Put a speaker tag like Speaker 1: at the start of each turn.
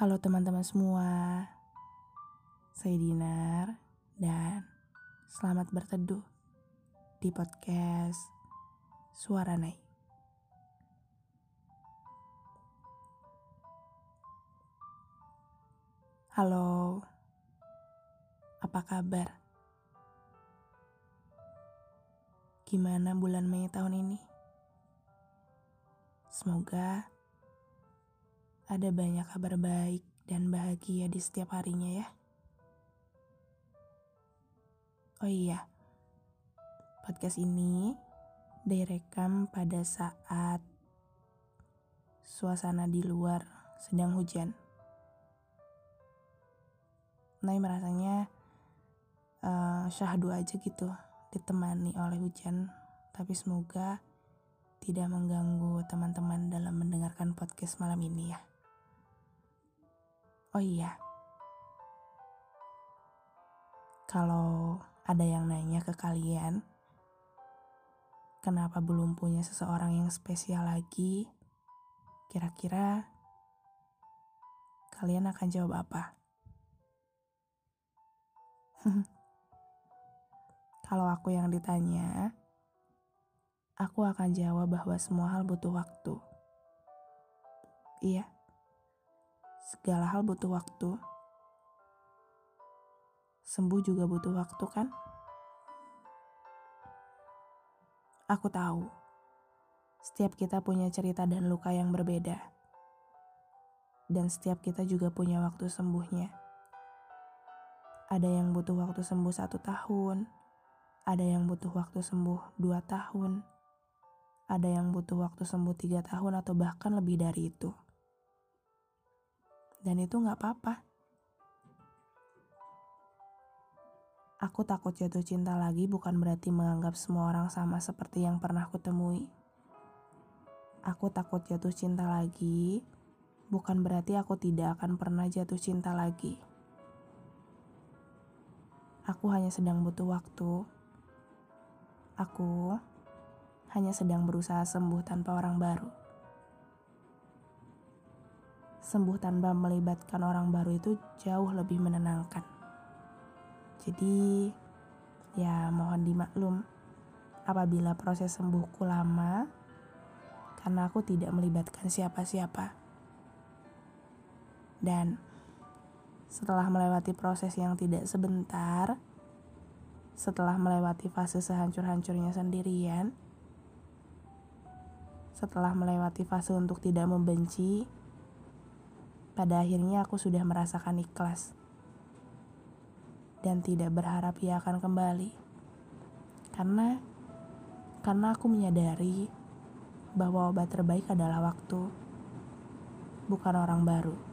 Speaker 1: Halo teman-teman semua, saya Dinar dan selamat berteduh di podcast Suara Naik. Halo, apa kabar? Gimana bulan Mei tahun ini? Semoga ada banyak kabar baik dan bahagia di setiap harinya ya. Oh iya, podcast ini direkam pada saat suasana di luar sedang hujan. Nah, merasanya uh, syahdu aja gitu, ditemani oleh hujan. Tapi semoga tidak mengganggu teman-teman dalam mendengarkan podcast malam ini ya. Oh iya, kalau ada yang nanya ke kalian, kenapa belum punya seseorang yang spesial lagi? Kira-kira kalian akan jawab apa? Kalau aku yang ditanya, aku akan jawab bahwa semua hal butuh waktu. Iya Segala hal butuh waktu. Sembuh juga butuh waktu, kan? Aku tahu, setiap kita punya cerita dan luka yang berbeda, dan setiap kita juga punya waktu sembuhnya. Ada yang butuh waktu sembuh satu tahun, ada yang butuh waktu sembuh dua tahun, ada yang butuh waktu sembuh tiga tahun, atau bahkan lebih dari itu dan itu nggak apa-apa. Aku takut jatuh cinta lagi bukan berarti menganggap semua orang sama seperti yang pernah aku temui. Aku takut jatuh cinta lagi bukan berarti aku tidak akan pernah jatuh cinta lagi. Aku hanya sedang butuh waktu. Aku hanya sedang berusaha sembuh tanpa orang baru sembuh tanpa melibatkan orang baru itu jauh lebih menenangkan. Jadi, ya mohon dimaklum apabila proses sembuhku lama karena aku tidak melibatkan siapa-siapa. Dan setelah melewati proses yang tidak sebentar, setelah melewati fase sehancur-hancurnya sendirian, setelah melewati fase untuk tidak membenci, pada akhirnya aku sudah merasakan ikhlas dan tidak berharap ia akan kembali. Karena karena aku menyadari bahwa obat terbaik adalah waktu, bukan orang baru.